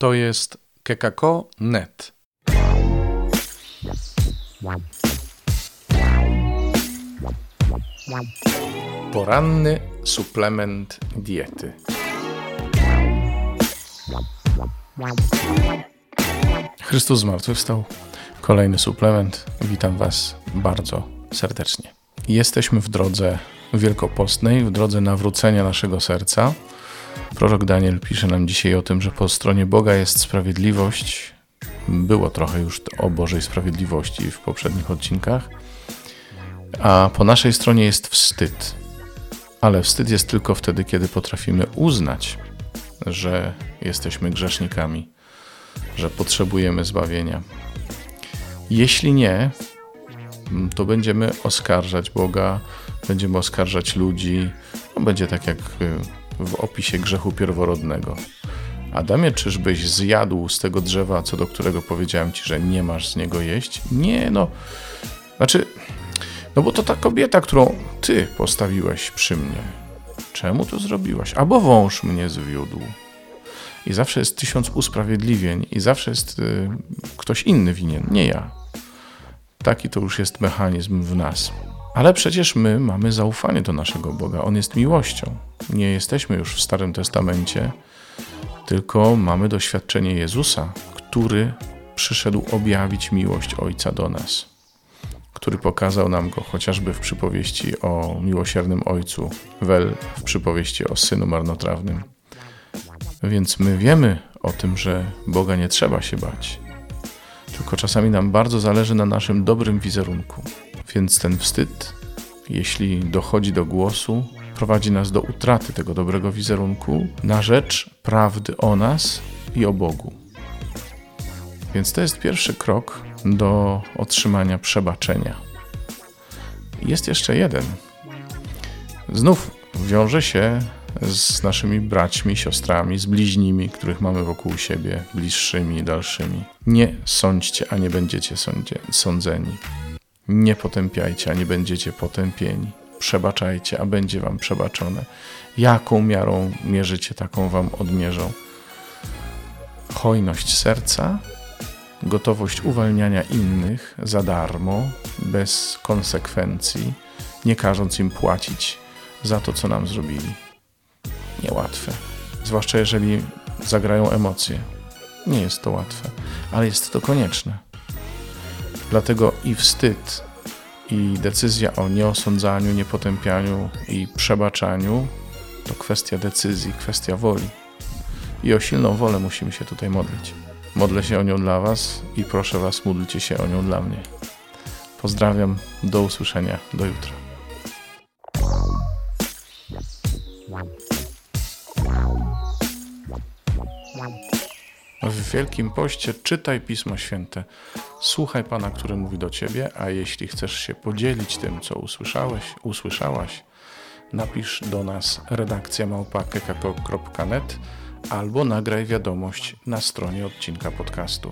To jest kekako.net. Poranny suplement diety. Chrystus zmartwychwstał. Kolejny suplement. Witam Was bardzo serdecznie. Jesteśmy w drodze wielkopostnej, w drodze nawrócenia naszego serca. Prorok Daniel pisze nam dzisiaj o tym, że po stronie Boga jest sprawiedliwość. Było trochę już o Bożej sprawiedliwości w poprzednich odcinkach, a po naszej stronie jest wstyd. Ale wstyd jest tylko wtedy, kiedy potrafimy uznać, że jesteśmy grzesznikami, że potrzebujemy zbawienia. Jeśli nie, to będziemy oskarżać Boga, będziemy oskarżać ludzi. No, będzie tak jak w opisie grzechu pierworodnego. Adamie, czyżbyś zjadł z tego drzewa, co do którego powiedziałem ci, że nie masz z niego jeść? Nie, no. Znaczy, no bo to ta kobieta, którą ty postawiłeś przy mnie. Czemu to zrobiłaś? Albo wąż mnie zwiódł. I zawsze jest tysiąc usprawiedliwień, i zawsze jest y, ktoś inny winien, nie ja. Taki to już jest mechanizm w nas. Ale przecież my mamy zaufanie do naszego Boga. On jest miłością. Nie jesteśmy już w Starym Testamencie, tylko mamy doświadczenie Jezusa, który przyszedł objawić miłość Ojca do nas, który pokazał nam go chociażby w przypowieści o miłosiernym Ojcu, wel w przypowieści o Synu Marnotrawnym. Więc my wiemy o tym, że Boga nie trzeba się bać, tylko czasami nam bardzo zależy na naszym dobrym wizerunku. Więc ten wstyd, jeśli dochodzi do głosu, prowadzi nas do utraty tego dobrego wizerunku na rzecz prawdy o nas i o Bogu. Więc to jest pierwszy krok do otrzymania przebaczenia. Jest jeszcze jeden. Znów wiąże się z naszymi braćmi, siostrami, z bliźnimi, których mamy wokół siebie, bliższymi i dalszymi. Nie sądźcie, a nie będziecie sądzeni. Nie potępiajcie, a nie będziecie potępieni. Przebaczajcie, a będzie wam przebaczone. Jaką miarą mierzycie, taką wam odmierzą. Hojność serca, gotowość uwalniania innych za darmo, bez konsekwencji, nie każąc im płacić za to, co nam zrobili. Niełatwe. Zwłaszcza jeżeli zagrają emocje. Nie jest to łatwe, ale jest to konieczne. Dlatego i wstyd, i decyzja o nieosądzaniu, niepotępianiu i przebaczaniu to kwestia decyzji, kwestia woli. I o silną wolę musimy się tutaj modlić. Modlę się o nią dla Was i proszę Was, módlcie się o nią dla mnie. Pozdrawiam, do usłyszenia, do jutra. W Wielkim Poście czytaj Pismo Święte, słuchaj Pana, który mówi do Ciebie, a jeśli chcesz się podzielić tym, co usłyszałeś, usłyszałaś, napisz do nas redakcja małpa.kekako.net albo nagraj wiadomość na stronie odcinka podcastu.